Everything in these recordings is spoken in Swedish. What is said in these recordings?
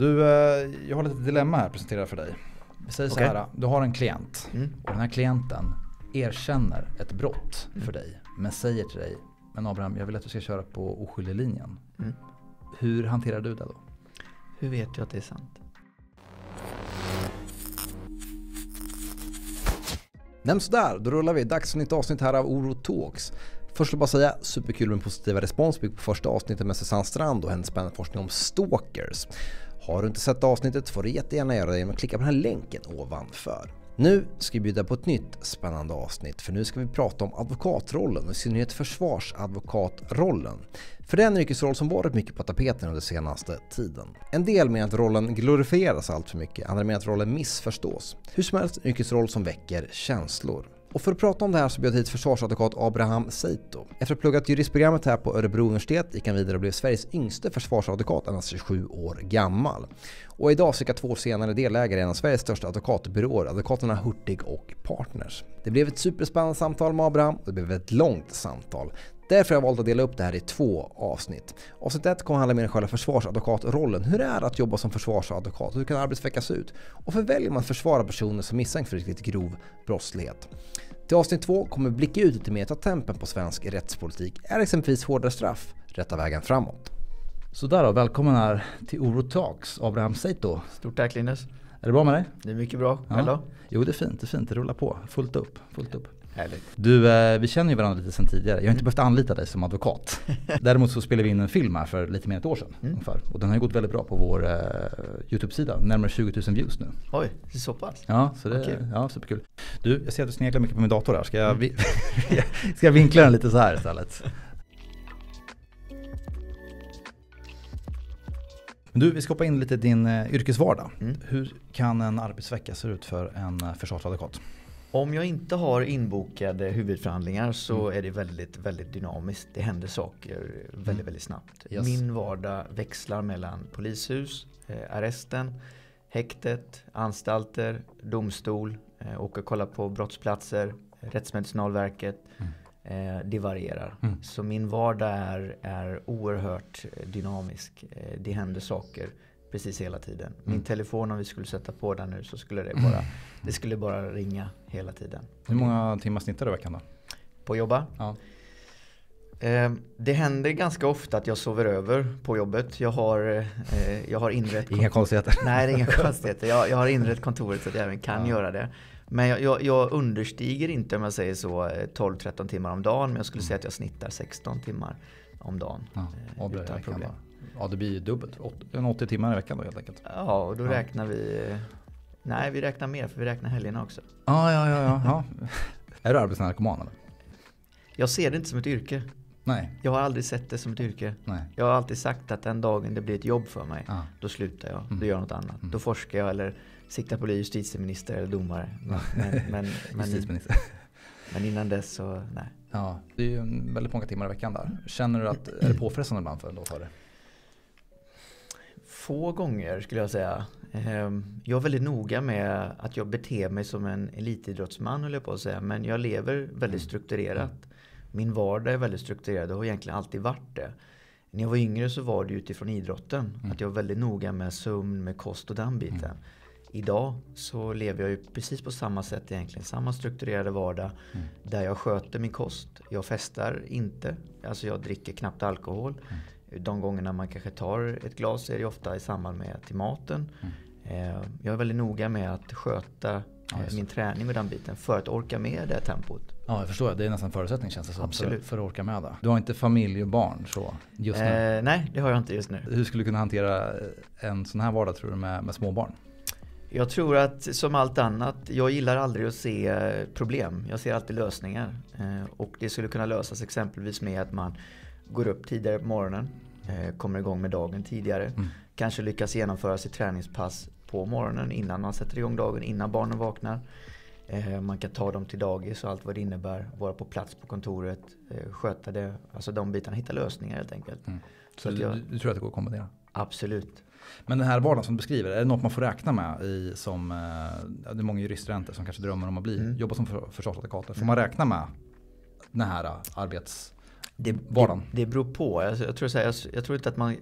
Du, eh, jag har lite dilemma här att presentera för dig. Vi säger Okej. så här, du har en klient Mm. och den här klienten erkänner ett brott Mm. för dig. Men säger till dig, men Abraham jag vill att du ska köra på oskyldig linjen. Mm. Hur hanterar du det då? Hur vet jag att det är sant? Nej sådär, då rullar vi. Dags för nytt avsnitt här av Oro Talks. Först vill jag bara säga, superkul med positiva respons på första avsnittet med Susanne Strand och hennes spännande forskning om stalkers. Har du inte sett avsnittet får du jättegärna göra det genom att klicka på den här länken ovanför. Nu ska vi bjuda på ett nytt spännande avsnitt för nu ska vi prata om advokatrollen och i synnerhet försvarsadvokatrollen. För det är en yrkesroll som varit mycket på tapeten under senaste tiden. En del menar att rollen glorifieras allt för mycket, andra menar att rollen missförstås. Hur som helst en yrkesroll som väcker känslor. Och för att prata om det här så bjöd jag hit försvarsadvokat Abraham Seito. Efter att ha pluggat juristprogrammet här på Örebro universitet gick han vidare och blev Sveriges yngste försvarsadvokat, endast 27 år gammal. Och idag, cirka två år senare, delägare i en av Sveriges största advokatbyråer, advokaterna Hurtig och Partners. Det blev ett superspännande samtal med Abraham och det blev ett långt samtal. Därför har jag valt att dela upp det här i två avsnitt. Avsnitt 1 kommer handla mer om själva försvarsadvokatrollen. Hur är det att jobba som försvarsadvokat? Hur kan arbetsveckan se ut? Och hur väljer man att försvara personer som misstänks för riktigt grov brottslighet? Till avsnitt 2 kommer vi blicka ut lite mer, ta tempen på svensk rättspolitik. Är exempelvis hårdare straff rätta vägen framåt? Sådär då, välkommen här till Oro Talks, Abraham Seito. Stort tack Linus. Är det bra med dig? Det är mycket bra. Ja. Själv då? Jo det är fint, det är fint, det rullar på. Fullt upp, fullt upp. Härligt. Du, eh, vi känner ju varandra lite sedan tidigare. Jag har inte behövt anlita dig som advokat. Däremot så spelade vi in en film här för lite mer än ett år sedan. Mm. Ungefär. Och den har ju gått väldigt bra på vår eh, YouTube-sida. Närmare 20 000 views nu. Oj, det är så pass? Ja, så det Okej. ja, superkul. Du, jag ser att du sneglar mycket på min dator här. Ska jag, Mm. ska jag vinkla den lite så här istället? Men du, vi ska hoppa in lite i din eh, yrkesvardag. Mm. Hur kan en arbetsvecka se ut för en eh, försvarsadvokat? Om jag inte har inbokade huvudförhandlingar så Mm. är det väldigt, väldigt dynamiskt. Det händer saker väldigt, Mm. väldigt snabbt. Yes. Min vardag växlar mellan polishus, eh, arresten, häktet, anstalter, domstol, eh, åka och kolla på brottsplatser, Rättsmedicinalverket. Eh, det varierar. Mm. Så min vardag är, är oerhört dynamisk. Eh, det händer saker precis hela tiden. Min Mm. telefon om vi skulle sätta på den nu så skulle det bara, det skulle bara ringa hela tiden. Hur många timmar snittar du i veckan då? På att jobba? Ja. Eh, det händer ganska ofta att jag sover över på jobbet. Jag har, eh, jag har inrett Inga konstigheter. Nej, inga konstigheter. Jag, jag har inrett kontoret så att jag även kan Ja. göra det. Men jag, jag, jag understiger inte om jag säger så eh, 12-13 timmar om dagen. Men jag skulle säga att jag snittar 16 timmar om dagen. Ja, eh, utan problem. Ja, det blir ju dubbelt. En 80 timmar i veckan då helt enkelt. Ja, och då Ja. räknar vi... Nej, vi räknar mer för vi räknar helgerna också. Ja, ja, ja. ja, ja. är du arbetsnarkoman eller? Jag ser det inte som ett yrke. Nej, Jag har aldrig sett det som ett yrke. nej. Jag har alltid sagt att den dagen det blir ett jobb för mig, Ja. då slutar jag. Mm. Då gör jag något annat. Mm. Då forskar jag eller siktar på att bli justitieminister eller domare. Men, men, Justitieminister. men innan dess så, nej. Ja, det är ju väldigt många timmar i veckan där. Känner du att, är det påfrestande ibland för, då för dig? Få gånger skulle jag säga. Ehm, Jag är väldigt noga med att jag beter mig som en elitidrottsman höll jag på att säga. Men jag lever väldigt strukturerat. Min vardag är väldigt strukturerad och har egentligen alltid varit det. När jag var yngre så var det utifrån idrotten. Mm. Att jag var väldigt noga med sömn, med kost och den biten. Mm. Idag så lever jag ju precis på samma sätt egentligen. Samma strukturerade vardag. Mm. Där jag sköter min kost. Jag festar inte. Alltså jag dricker knappt alkohol. De gångerna man kanske tar ett glas är det ofta i samband med till maten. Mm. Eh, Jag är väldigt noga med att sköta Ja, eh, min träning och den biten för att orka med det tempot. Ja, jag förstår. Det är nästan förutsättning känns det som. För, Absolut. för att orka med det. Du har inte familj och barn så just nu. Eh, nej, det har jag inte just nu. Hur skulle du kunna hantera en sån här vardag tror du med, med småbarn? Jag tror att som allt annat, jag gillar aldrig att se problem. Jag ser alltid lösningar. Eh, Och det skulle kunna lösas exempelvis med att man går upp tidigare på morgonen, eh, kommer igång med dagen tidigare. Mm. Kanske lyckas genomföra sitt träningspass på morgonen innan man sätter igång dagen, innan barnen vaknar. Eh, Man kan ta dem till dagis och allt vad det innebär. Vara på plats på kontoret, eh, sköta det. Alltså de bitarna, hitta lösningar helt enkelt. Mm. Så Så du, jag- du, tror att det går att kombinera? Absolut. Men den här vardagen som du beskriver, är det något man får räkna med i som, eh, det är många juriststudenter som kanske drömmer om att bli, Mm. jobba som för, försvarsadvokater. Får man räkna med den här eh, arbets... Det, Vardagen. det, det beror på. Alltså, jag, tror så här, jag, jag tror inte att man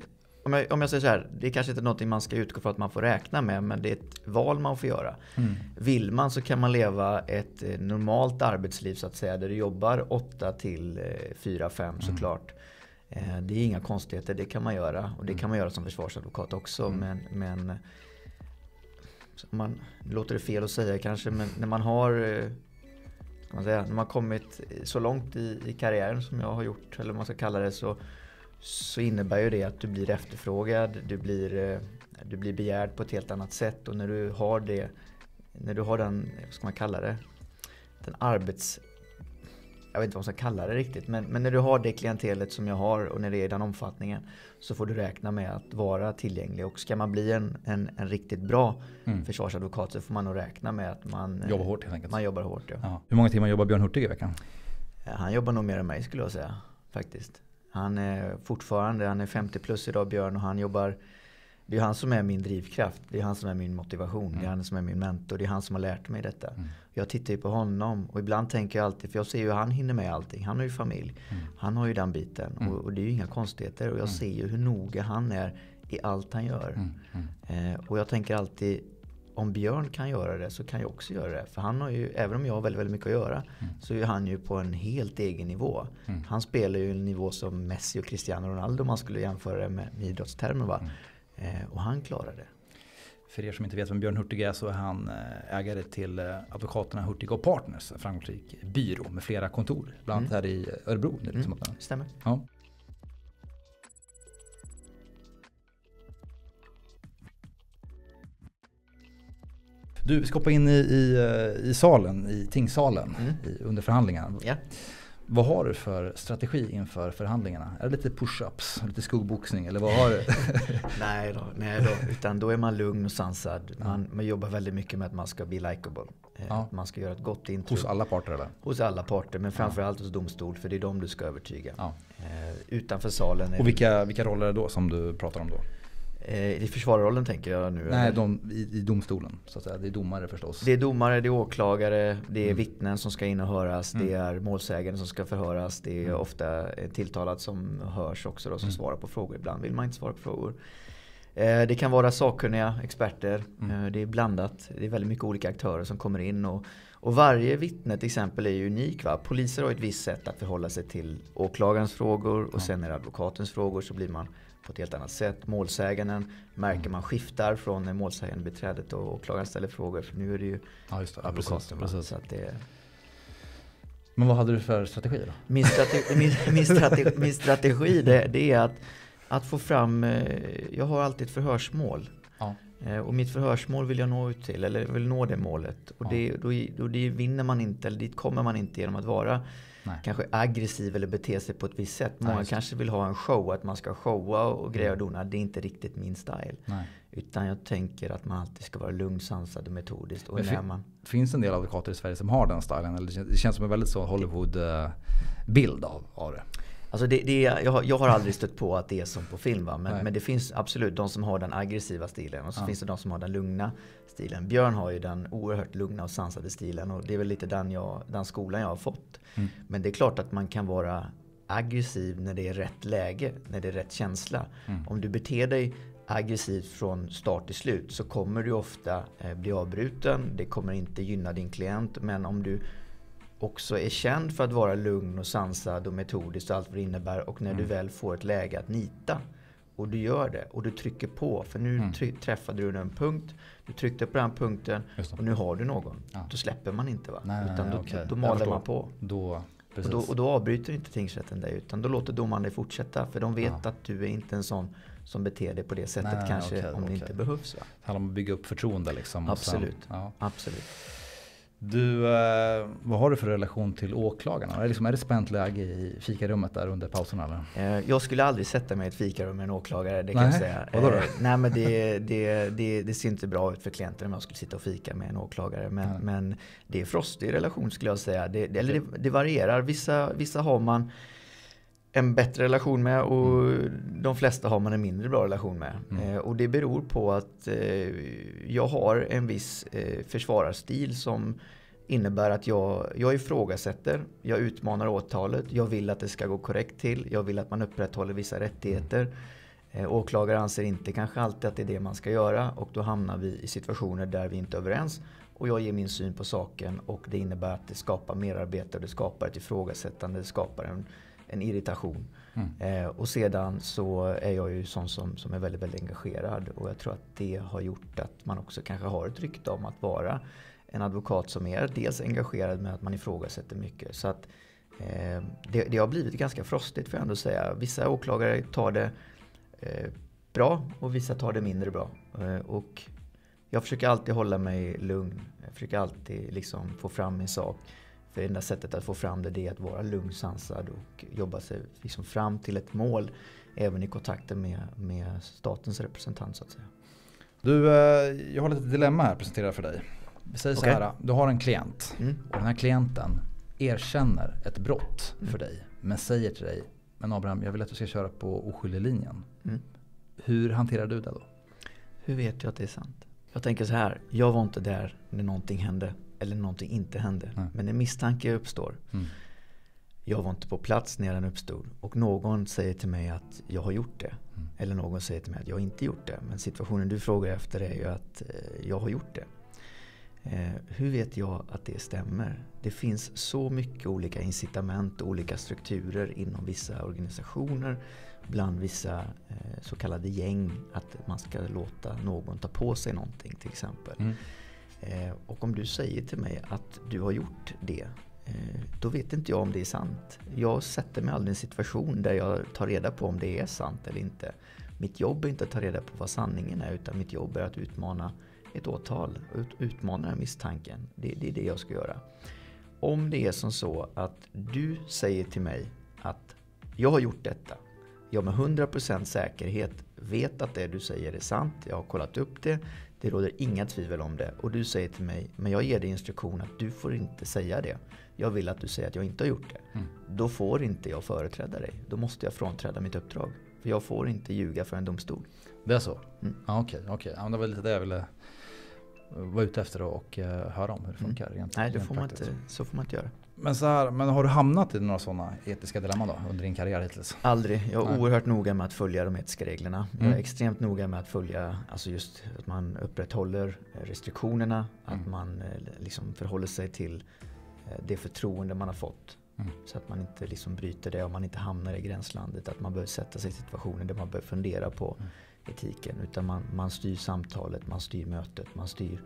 om jag, om jag säger så här, det är kanske inte någonting man ska utgå från att man får räkna med, men det är ett val man får göra. Mm. Vill man så kan man leva ett eh, normalt arbetsliv så att säga, där du jobbar 8 till 4-5 Mm. såklart. Eh, Det är inga konstigheter, det kan man göra. Och det Mm. kan man göra som försvarsadvokat också. Men, men så man, låter det fel att säga kanske, men när man har eh, ska man säga, när man kommit så långt i, i karriären som jag har gjort, eller vad man ska kalla det, så, så innebär ju det att du blir efterfrågad, du blir, eh, du blir begärd på ett helt annat sätt. Och när du har det, när du har den, vad ska man kalla det, den arbets jag vet inte vad man ska kalla det riktigt, men, men när du har det klientelet som jag har och när det är i den omfattningen så får du räkna med att vara tillgänglig. Och ska man bli en, en, en riktigt bra Mm. försvarsadvokat så får man nog räkna med att man eh, Jobbar hårt helt enkelt. Man jobbar hårt ja. Ja. Hur många timmar jobbar Björn Hurtig i veckan? Han jobbar nog mer än mig skulle jag säga. Faktiskt. Han är fortfarande, han är 50 plus idag Björn och han jobbar Det är han som är min drivkraft. Det är han som är min motivation. Det är han som är min mentor. Det är han som har lärt mig detta. Mm. Jag tittar ju på honom och ibland tänker jag alltid, för jag ser ju hur han hinner med allting. Han har ju familj. Mm. Han har ju den biten. Och, och det är ju inga konstigheter. Och jag ser ju hur noga han är i allt han gör. Mm. Mm. Eh, och jag tänker alltid om Björn kan göra det så kan jag också göra det. För han har ju, även om jag har väldigt, väldigt mycket att göra, så är han ju på en helt egen nivå. Mm. Han spelar ju en nivå som Messi och Cristiano Ronaldo om man skulle jämföra det med, med idrottstermer. Va? Eh, och han klarar det. För er som inte vet vem Björn Hurtig är så är han eh, ägare till eh, advokaterna Hurtig och Partners, en framgångsrik byrå med flera kontor. Bland annat här i Örebro. Det att- Stämmer. Ja. Du, vi ska hoppa in i, i, eh, i salen, i tingssalen Mm. i, under förhandlingarna. Ja. Vad har du för strategi inför förhandlingarna? Är det lite push-ups, lite skuggboxning eller vad har du? Nej då, nej då, utan då är man lugn och sansad. Man, man jobbar väldigt mycket med att man ska bli likable. Eh, Ja. Man ska göra ett gott intryck. Hos alla parter eller? Hos alla parter, men framförallt hos domstol, för det är dem du ska övertyga. Ja. Eh, utanför salen Och vilka, vilka roller är det då som du pratar om då? Eh, I försvararrollen tänker jag nu. Nej, de, i, i domstolen så att säga. Det är domare förstås. Det är domare, det är åklagare, det är Mm. vittnen som ska in och höras, det Mm. är målsägande som ska förhöras, det är Mm. ofta tilltalad som hörs också då, som Mm. svarar på frågor. Ibland vill man inte svara på frågor. Eh, Det kan vara sakkunniga experter, Mm. Eh, det är blandat. Det är väldigt mycket olika aktörer som kommer in. Och, och varje vittne till exempel är ju unik. Va? Poliser har ett visst sätt att förhålla sig till åklagarens frågor och Ja. sen är det advokatens frågor så blir man på ett helt annat sätt. Målsäganden märker man skiftar från när målsägande beträdet och åklagaren ställer frågor. För nu är det ju Ja, det. Ja, precis, precis. Så att det, Men vad hade du för strategi då? min, strategi, min, min strategi, min strategi det, det är att, att få fram, eh, jag har alltid ett förhörsmål. Ja. Eh, Och mitt förhörsmål vill jag nå ut till, eller vill nå det målet. Och Ja. det, då, då det vinner man inte, eller dit kommer man inte genom att vara Nej. kanske aggressiv eller bete sig på ett visst sätt. Nej, Många det. kanske vill ha en show, att man ska showa och greja och Mm. dona. Det är inte riktigt min style. Nej. Utan jag tänker att man alltid ska vara lugn, sansad och metodisk. Och när man, Finns en del advokater i Sverige som har den stilen? Eller det känns- det känns som en väldigt så Hollywood-bild av, av det. Alltså det, det jag, har, jag har aldrig stött på att det är som på film. Va? Men, men det finns absolut de som har den aggressiva stilen och så Ja. finns det de som har den lugna stilen. Björn har ju den oerhört lugna och sansade stilen och det är väl lite den, jag, den skolan jag har fått. Mm. Men det är klart att man kan vara aggressiv när det är rätt läge, när det är rätt känsla. Mm. Om du beter dig aggressivt från start till slut så kommer du ofta eh, bli avbruten. Det kommer inte gynna din klient. Men om du också är känd för att vara lugn och sansad och metodisk och allt vad det innebär. Och när du Mm. väl får ett läge att nita och du gör det och du trycker på. För nu Mm. träffade du en punkt. Du tryckte på den punkten det. och nu har du någon. Ja. Då släpper man inte va? Nej, Utan nej, då, okej. då maler man på. Då. Och då, och då avbryter inte tingsrätten dig utan då låter domaren dig fortsätta. För de vet Ja. att du är inte en sån som beter dig på det sättet Nej, kanske okej, om det okej. inte behövs. Va? Det handlar om att bygga upp förtroende liksom. och sen- Absolut. ja. Absolut. Du, eh, vad har du för relation till åklagarna? Är det, liksom, är det spänt läge i fikarummet där under pausen eller? Eh, Jag skulle aldrig sätta mig i ett fikarum med en åklagare, det kan Nej, jag säga. vadå då? Eh, Nej men det, det, det, det ser inte bra ut för klienten om jag skulle sitta och fika med en åklagare. Men, Nej. men det är frostig relation skulle jag säga. Det, eller det varierar. Vissa, vissa har man en bättre relation med och de flesta har man en mindre bra relation med. Mm. Eh, och det beror på att eh, jag har en viss eh, försvararstil som innebär att jag, jag ifrågasätter, jag utmanar åtalet, jag vill att det ska gå korrekt till, jag vill att man upprätthåller vissa rättigheter. Eh, åklagare anser inte kanske alltid att det är det man ska göra och då hamnar vi i situationer där vi inte är överens. Och jag ger min syn på saken och det innebär att det skapar merarbete och det skapar ett ifrågasättande, det skapar en, en irritation. Mm. Eh, och sedan så är jag ju sån som, som är väldigt, väldigt engagerad och jag tror att det har gjort att man också kanske har ett rykte om att vara en advokat som är dels engagerad med att man ifrågasätter mycket. Så att eh, det, det, har blivit ganska frostigt får jag ändå säga. Vissa åklagare tar det eh, bra och vissa tar det mindre bra. Eh, och jag försöker alltid hålla mig lugn. Jag försöker alltid liksom få fram min sak. För enda sättet att få fram det, det är att vara lugn, sansad och jobba sig liksom fram till ett mål. Även i kontakten med, med statens representant så att säga. Du, eh, jag har lite dilemma här att presentera för dig. Vi säger okay. så här, du har en klient mm. och den här klienten erkänner ett brott mm. för dig. Men säger till dig, men Abraham jag vill att du ska köra på oskyldig linjen. Mm. Hur hanterar du det då? Hur vet jag att det är sant? Jag tänker så här, jag var inte där när någonting hände eller någonting inte hände. Nej. Men en misstanke uppstår. Mm. Jag var inte på plats när den uppstod och någon säger till mig att jag har gjort det. Mm. Eller någon säger till mig att jag inte gjort det. Men situationen du frågar efter är ju att eh, jag har gjort det. Eh, hur vet jag att det stämmer? Det finns så mycket olika incitament och olika strukturer inom vissa organisationer, bland vissa eh, så kallade gäng, att man ska låta någon ta på sig någonting till exempel. Mm. Eh, och om du säger till mig att du har gjort det, eh, då vet inte jag om det är sant. Jag sätter mig aldrig i en situation där jag tar reda på om det är sant eller inte. Mitt jobb är inte att ta reda på vad sanningen är, utan mitt jobb är att utmana ett åtal och utmana den här misstanken. Det, det är det jag ska göra. Om det är som så att du säger till mig att jag har gjort detta. Jag med 100% säkerhet vet att det du säger är sant. Jag har kollat upp det. Det råder inga tvivel om det. Och du säger till mig, men jag ger dig instruktion att du får inte säga det. Jag vill att du säger att jag inte har gjort det. Mm. Då får inte jag företräda dig. Då måste jag frånträda mitt uppdrag. För jag får inte ljuga för en domstol. Det är så? Mm. Ja, okej, okay, okay. ja, det var lite det jag ville vara ute efter och uh, höra om hur det funkar. Mm. Rent, Nej, det får man inte, så får man inte göra. Men, så här, men har du hamnat i några sådana etiska dilemman då under din karriär hittills? Aldrig. Jag är Nej. oerhört noga med att följa de etiska reglerna. Mm. Jag är mm. extremt noga med att följa alltså just att man upprätthåller restriktionerna. Mm. Att man eh, liksom förhåller sig till eh, det förtroende man har fått. Mm. Så att man inte liksom bryter det och man inte hamnar i gränslandet. Att man behöver sätta sig i situationer där man behöver fundera på mm etiken. Utan man, man styr samtalet, man styr mötet, man styr,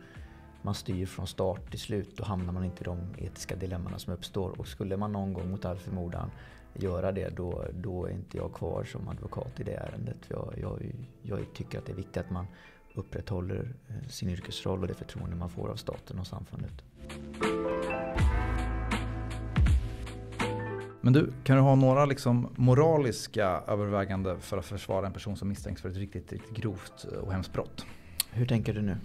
man styr från start till slut. Då hamnar man inte i de etiska dilemmana som uppstår. Och skulle man någon gång mot all förmodan göra det då, då är inte jag kvar som advokat i det ärendet. Jag, jag, jag tycker att det är viktigt att man upprätthåller eh, sin yrkesroll och det förtroende man får av staten och samfundet. Men du, kan du ha några liksom moraliska överväganden för att försvara en person som misstänks för ett riktigt, riktigt grovt och hemskt brott? Hur tänker du nu?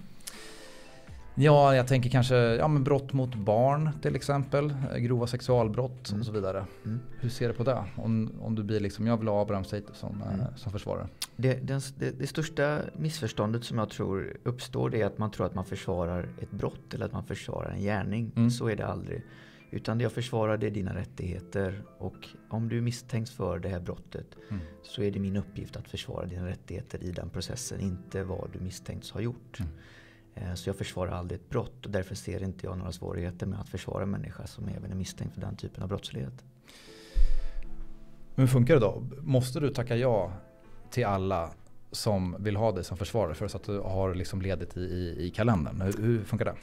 Ja, jag tänker kanske ja, men brott mot barn till exempel. Grova sexualbrott mm. och så vidare. Mm. Hur ser du på det? Om, om du blir liksom, jag vill ha Abraham Seito som, mm. äh, som försvarare. Det, det, det, största missförståndet som jag tror uppstår det är att man tror att man försvarar ett brott eller att man försvarar en gärning. Mm. Så är det aldrig. Utan det jag försvarar det är dina rättigheter. Och om du misstänks för det här brottet mm. så är det min uppgift att försvara dina rättigheter i den processen. Inte vad du misstänks ha gjort. Eh, så jag försvarar aldrig ett brott och därför ser inte jag några svårigheter med att försvara en människa som även är misstänkt för den typen av brottslighet. Men hur funkar det då? Måste du tacka ja till alla som vill ha dig som försvarare för att du har liksom ledigt i, i, i kalendern? Hur, hur funkar det?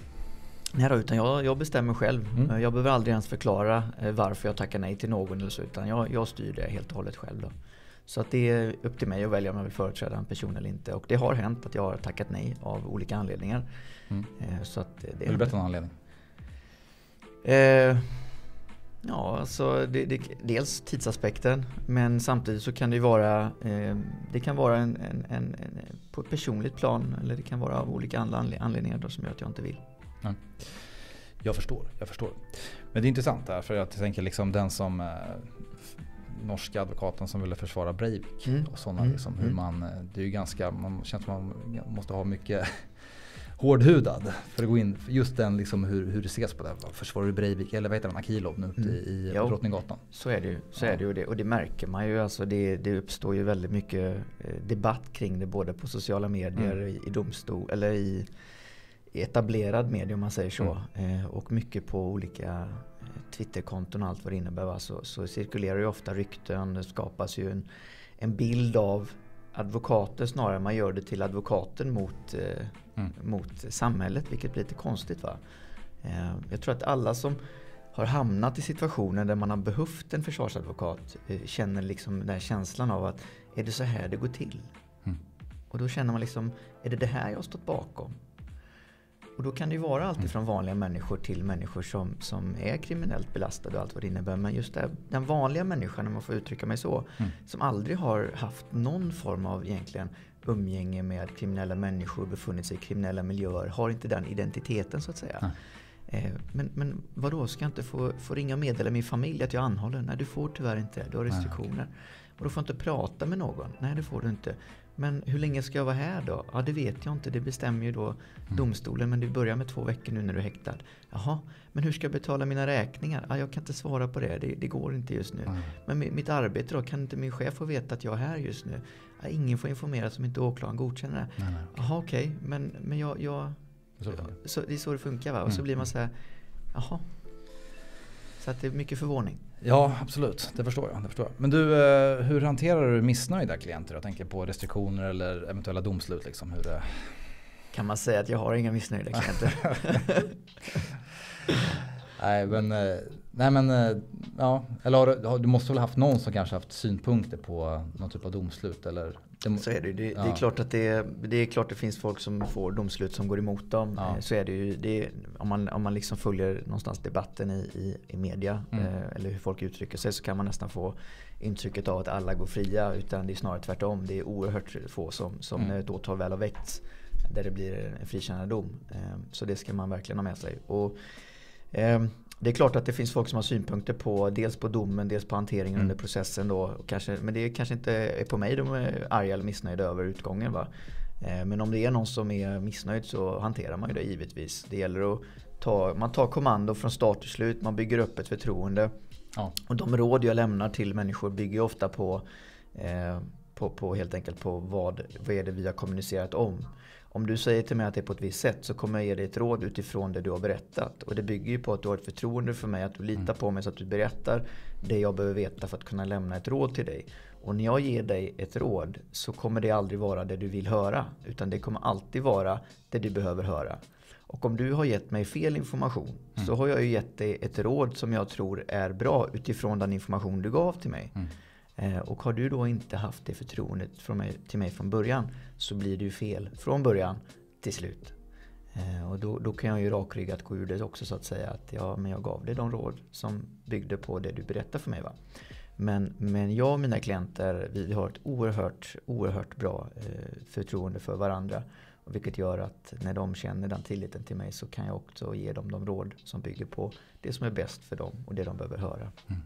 Nej då, utan jag, jag bestämmer själv. Mm. Jag behöver aldrig ens förklara eh, varför jag tackar nej till någon eller så. Utan jag, jag styr det helt och hållet själv. Då. Så att det är upp till mig att välja om jag vill företräda en person eller inte. Och det har hänt att jag har tackat nej av olika anledningar. Mm. Eh, så att det vill du berätta någon anledning? Eh, ja, alltså det, det, dels tidsaspekten. Men samtidigt så kan det vara eh, Det kan vara en, en, en, en, på ett personligt plan. Eller det kan vara av olika anledningar då, som gör att jag inte vill. Ja. Jag förstår, jag förstår. Men det är intressant här för jag tänker liksom den som eh, norska advokaten som ville försvara Breivik mm. och sådana mm. liksom, hur mm. man, eh, det är ju ganska, man känns som man måste ha mycket hårdhudad för att gå in just den liksom hur, hur det ses på det. Försvarar du Breivik eller vad heter han, Akilov nu ute mm. i Drottninggatan? Så är det ju. Så är det, och det, och det märker man ju. Alltså det, det uppstår ju väldigt mycket eh, debatt kring det både på sociala medier, mm. i, i domstol eller i, i etablerad media om man säger så. Mm. Eh, och mycket på olika Twitterkonton och allt vad det innebär. Va? Så, så cirkulerar ju ofta rykten, det skapas ju en, en bild av advokaten snarare man gör det till advokaten mot, eh, mm. mot samhället vilket blir lite konstigt. Va? Eh, jag tror att alla som har hamnat i situationer där man har behövt en försvarsadvokat eh, känner liksom den här känslan av att är det så här det går till? Mm. Och då känner man liksom, är det det här jag har stått bakom? Och då kan det ju vara allt mm. från vanliga människor till människor som, som är kriminellt belastade och allt vad det innebär. Men just det, den vanliga människan, om man får uttrycka mig så, mm. som aldrig har haft någon form av egentligen umgänge med kriminella människor, befunnit sig i kriminella miljöer, har inte den identiteten så att säga. Mm. men, men vadå, ska jag inte få, få ringa och meddela min familj att jag anhåller? Nej, du får tyvärr inte Du har restriktioner. Nej, okay. Och du får inte prata med någon? Nej, det får du inte. Men hur länge ska jag vara här då? Ja, det vet jag inte. Det bestämmer ju då mm. domstolen. Men du börjar med två veckor nu när du är häktad. Jaha, men hur ska jag betala mina räkningar? Ja, jag kan inte svara på det. Det, det går inte just nu. Mm. Men mitt arbete då? Kan inte min chef få veta att jag är här just nu? Ja, ingen får informeras om inte åklagaren godkänner det. Nej, nej. Jaha, okej. Okay. Men, men jag... jag så, så, det är så det funkar va? Och så mm. blir man så här... Jaha. Så att det är mycket förvåning. Ja, absolut. Det förstår jag. Det förstår jag. Men du, eh, hur hanterar du missnöjda klienter? Jag tänker på restriktioner eller eventuella domslut. Liksom, hur det... Kan man säga att jag har inga missnöjda klienter? nej, men, eh, nej men eh, ja. Eller har du, måste väl haft någon som kanske haft synpunkter på någon typ av domslut? Eller det, så är det, det, ja. det är klart att det, det är klart det finns folk som får domslut som går emot dem. Ja. Så är det ju. Det om, man, om man liksom följer någonstans debatten i, i, i media mm. eh, eller hur folk uttrycker sig så kan man nästan få intrycket av att alla går fria. Utan det är snarare tvärtom. Det är oerhört få som, som mm. när ett åtal väl har väckts där det blir en frikännande dom. Eh, så det ska man verkligen ha med sig. Och, eh, det är klart att det finns folk som har synpunkter på dels på domen, dels på hanteringen mm. under processen. Då, kanske, men det kanske inte är på mig de är arga eller missnöjda över utgången. Va? Eh, men om det är någon som är missnöjd så hanterar man ju det givetvis. Det gäller att ta, man tar kommando från start till slut, man bygger upp ett förtroende. Ja. Och de råd jag lämnar till människor bygger ofta på, eh, på, på helt enkelt på vad, vad är det vi har kommunicerat om. Om du säger till mig att det är på ett visst sätt så kommer jag ge dig ett råd utifrån det du har berättat. Och det bygger ju på att du har ett förtroende för mig, att du litar mm. på mig så att du berättar det jag behöver veta för att kunna lämna ett råd till dig. Och när jag ger dig ett råd så kommer det aldrig vara det du vill höra. Utan det kommer alltid vara det du behöver höra. Och om du har gett mig fel information mm. så har jag ju gett dig ett råd som jag tror är bra utifrån den information du gav till mig. Mm. Eh, och har du då inte haft det förtroendet från mig, till mig från början så blir det ju fel från början till slut. Eh, och då, då kan jag ju rakryggat gå ur det också så att säga att ja, men jag gav dig de råd som byggde på det du berättade för mig. Va? Men, men jag och mina klienter vi har ett oerhört, oerhört bra eh, förtroende för varandra. Vilket gör att när de känner den tilliten till mig så kan jag också ge dem de råd som bygger på det som är bäst för dem och det de behöver höra. Mm.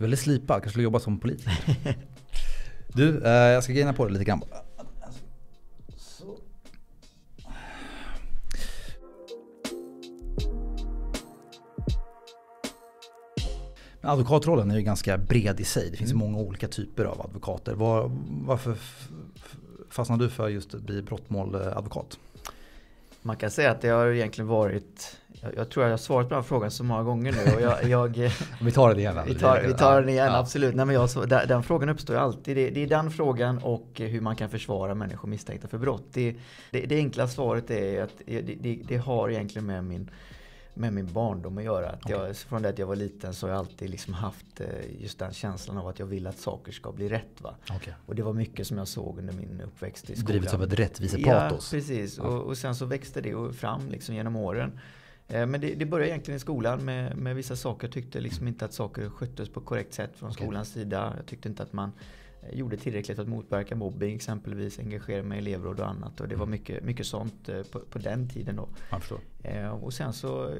Väldigt slipad, kanske skulle jobba som politiker. du, eh, jag ska greina på det lite grann. Advokatrollen är ju ganska bred i sig. Det finns mm. många olika typer av advokater. Var, varför fastnade du för just att bli brottmåladvokat? Man kan säga att det har egentligen varit jag, jag, tror jag har svarat på den frågan så många gånger nu. Och jag, jag vi tar den igen. Vi tar, vi tar den igen, ja. absolut. Nej, men jag, så, den, den, frågan uppstår ju alltid. Det, det, är den frågan och hur man kan försvara människor misstänkta för brott. Det, det, det enkla svaret är att det, det, har egentligen med min med min barndom att göra. Att jag, Från det att jag var liten så har jag alltid liksom haft eh, just den känslan av att jag vill att saker ska bli rätt. Va? Okay. Och det var mycket som jag såg under min uppväxt i skolan. Drivits av ett rättvisepatos. Ja, precis. Ja. Och, och, sen så växte det fram liksom genom åren. Eh, men det, det började egentligen i skolan med, med vissa saker. Jag tyckte liksom inte att saker sköttes på korrekt sätt från okay. skolans sida. Jag tyckte inte att man eh, gjorde tillräckligt för att motverka mobbing exempelvis, engagera mig i elevråd och annat. Och det var mm. mycket, mycket sånt på, på den tiden då. Eh, och sen så eh,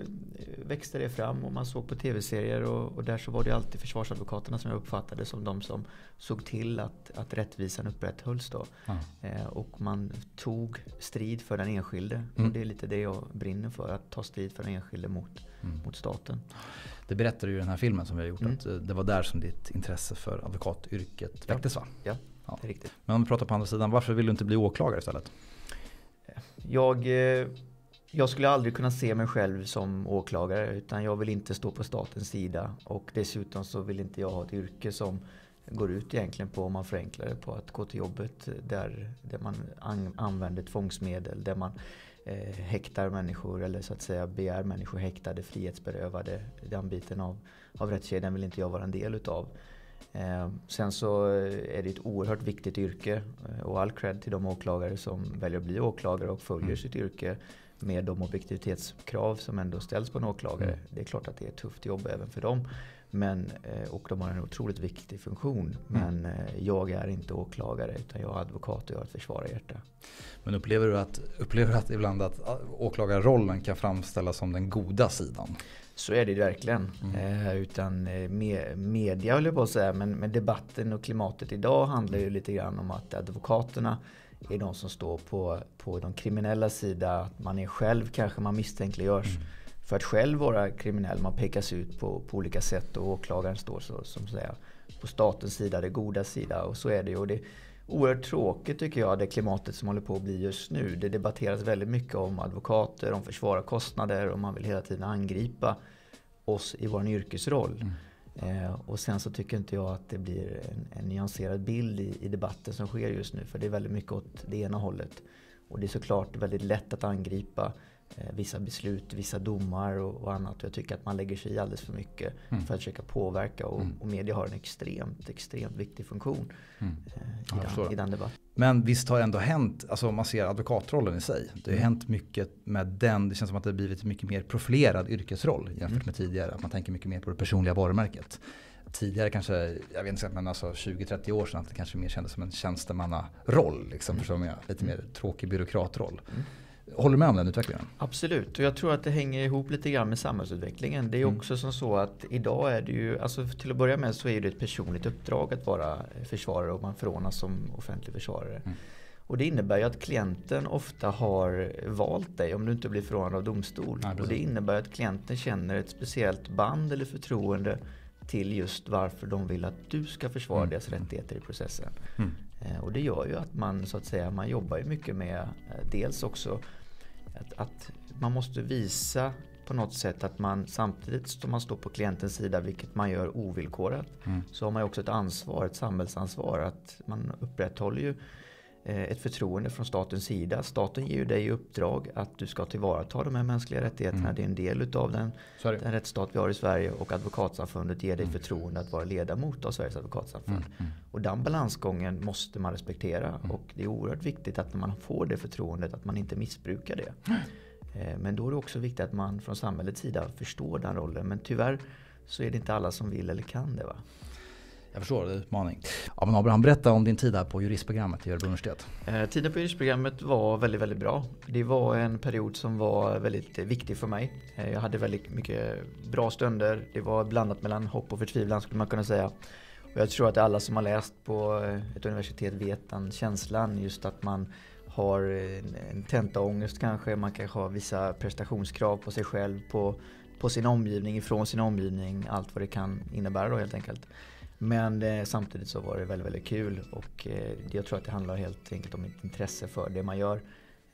växte det fram och man såg på tv-serier och, och, där så var det alltid försvarsadvokaterna som jag uppfattade som de som såg till att, att rättvisan upprätthölls. Då. Mm. och man tog strid för den enskilde. Mm. Och det är lite det jag brinner för, att ta strid för den enskilde mot, mm. mot staten. Det berättar du i den här filmen som vi har gjort, mm. att det var där som ditt intresse för advokatyrket väcktes va? Ja, ja, det är riktigt. Men om vi pratar på andra sidan, varför vill du inte bli åklagare istället? Jag jag skulle aldrig kunna se mig själv som åklagare utan jag vill inte stå på statens sida och dessutom så vill inte jag ha ett yrke som går ut egentligen på, om man förenklar det, på att gå till jobbet där, där man an, använder tvångsmedel, där man eh, häktar människor eller så att säga begär människor häktade, frihetsberövade. Den biten av, av rättskedjan vill inte jag vara en del utav. Eh, sen så är det ett oerhört viktigt yrke eh, och all cred till de åklagare som väljer att bli åklagare och följer mm. sitt yrke med de objektivitetskrav som ändå ställs på en åklagare. Mm. Det är klart att det är ett tufft jobb även för dem. Men, eh, och de har en otroligt viktig funktion. Mm. Men eh, jag är inte åklagare utan jag är advokat och jag har ett försvararhjärta. Men upplever du, att, upplever du att ibland att åklagarrollen kan framställas som den goda sidan? Så är det verkligen. Mm. Eh, utan med, media höll jag på att säga, men, men debatten och klimatet idag handlar ju lite grann om att advokaterna är de som står på, på de kriminella sida. Att man är själv kanske man misstänkliggörs. Mm. För att själv vara kriminell. Man pekas ut på, på olika sätt och åklagaren står så, som säga, på statens sida, det goda sida. Och så är det ju. Det är oerhört tråkigt tycker jag, det klimatet som håller på att bli just nu. Det debatteras väldigt mycket om advokater, om försvararkostnader och man vill hela tiden angripa oss i vår yrkesroll. Mm. Eh, och sen så tycker inte jag att det blir en, en nyanserad bild i, i, debatten som sker just nu. För det är väldigt mycket åt det ena hållet. Och det är såklart väldigt lätt att angripa vissa beslut, vissa domar och, och, annat. Och jag tycker att man lägger sig i alldeles för mycket mm. för att försöka påverka. Och, mm. och media har en extremt, extremt viktig funktion mm. eh, i, den, i den debatten. Men visst har det ändå hänt, alltså om man ser advokatrollen i sig. Det har mm. hänt mycket med den. Det känns som att det har blivit mycket mer profilerad yrkesroll jämfört mm. med tidigare. Att man tänker mycket mer på det personliga varumärket. Tidigare kanske, jag vet inte, men alltså 20-30 år sedan att det kanske mer kändes som en tjänstemannaroll. Liksom, mm. Lite mer tråkig byråkratroll. Mm. Håller du med om den utvecklingen? Absolut, och jag tror att det hänger ihop lite grann med samhällsutvecklingen. Det är mm. också som så att idag är det ju, alltså till att börja med så är det ett personligt uppdrag att vara försvarare och man förordnas som offentlig försvarare. Mm. Och det innebär ju att klienten ofta har valt dig om du inte blir förordnad av domstol. Ja, och det innebär att klienten känner ett speciellt band eller förtroende till just varför de vill att du ska försvara mm. deras rättigheter i processen. Mm. Eh, och det gör ju att man så att säga, man jobbar ju mycket med eh, dels också att, att, man måste visa på något sätt att man samtidigt som man står på klientens sida, vilket man gör ovillkorat, mm. så har man också ett ansvar, ett samhällsansvar. Att man upprätthåller ju ett förtroende från statens sida. Staten ger ju dig i uppdrag att du ska tillvarata de här mänskliga rättigheterna. Mm. Det är en del utav den, den rättsstat vi har i Sverige och Advokatsamfundet ger dig mm. förtroende att vara ledamot av Sveriges advokatsamfund. Mm. mm. Och den balansgången måste man respektera mm. och det är oerhört viktigt att man får det förtroendet att man inte missbrukar det. Eh, men då är det också viktigt att man från samhällets sida förstår den rollen. Men tyvärr så är det inte alla som vill eller kan det. Va? Jag förstår, det är en utmaning. Ja, men Abraham, berätta om din tid här på juristprogrammet i Örebro universitet. Eh, tiden på juristprogrammet var väldigt, väldigt bra. Det var en period som var väldigt viktig för mig. Eh, jag hade väldigt mycket bra stunder. Det var blandat mellan hopp och förtvivlan skulle man kunna säga. Och jag tror att alla som har läst på eh, ett universitet vet den känslan just att man har en tentaångest kanske. Man kanske har vissa prestationskrav på sig själv, på, på sin omgivning, ifrån sin omgivning. Allt vad det kan innebära då helt enkelt. Men eh, samtidigt så var det väldigt, väldigt kul och eh, jag tror att det handlar helt enkelt om ett intresse för det man gör.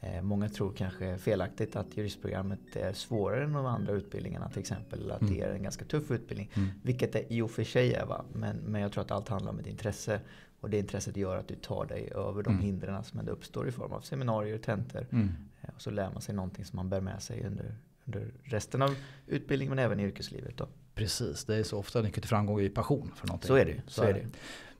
Eh, många tror kanske felaktigt att juristprogrammet är svårare än de andra utbildningarna till exempel. Att mm. det är en ganska tuff utbildning. Mm. Vilket det i och för sig är. Va? Men, men jag tror att allt handlar om ett intresse. Och det intresset gör att du tar dig över de mm. hindren som ändå uppstår i form av seminarier och tentor. Mm. Eh, och så lär man sig någonting som man bär med sig under, under resten av utbildningen men även i yrkeslivet. Då. Precis, det är så ofta nyckeln till framgång i passion för någonting. Så är det. Så, så är det.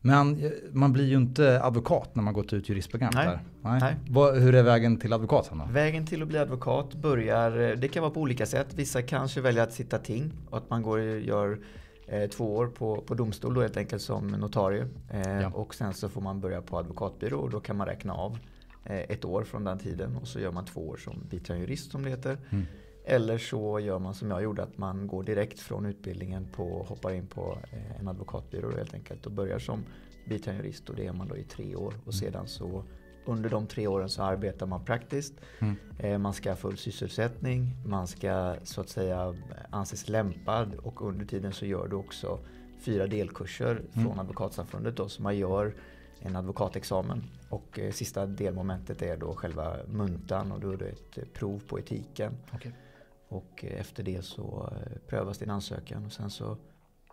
Men eh, man blir ju inte advokat när man gått ut juristprogram. Nej. Nej. Nej. Vad, hur är vägen till advokat? Då? Vägen till att bli advokat börjar, eh, det kan vara på olika sätt. Vissa kanske väljer att sitta ting och att man går och gör eh, två år på, på domstol då helt enkelt som notarie. Eh, ja. Och sen så får man börja på advokatbyrå och då kan man räkna av eh, ett år från den tiden och så gör man två år som biträdande jurist som det heter. Mm. Eller så gör man som jag gjorde, att man går direkt från utbildningen på hoppar in på eh, en advokatbyrå helt enkelt och börjar som biträdande jurist och det är man då i tre år. Och mm. sedan så under de tre åren så arbetar man praktiskt. Mm. Eh, man ska ha full sysselsättning, man ska så att säga anses lämpad och under tiden så gör du också fyra delkurser mm. från Advokatsamfundet då, så man gör en advokatexamen. Och eh, sista delmomentet är då själva muntan och då är det ett prov på etiken. Okay. Och eh, efter det så eh, prövas din ansökan och sen så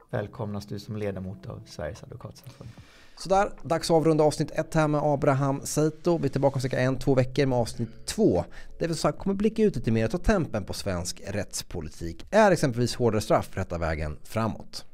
välkomnas du som ledamot av Sveriges advokatsamfund. Sådär, dags att avrunda avsnitt 1 här med Abraham Seito. Vi är tillbaka om cirka en, två veckor med avsnitt 2. Det vill säga kommer blicka ut lite mer och ta tempen på svensk rättspolitik. Är exempelvis hårdare straff rätta vägen framåt?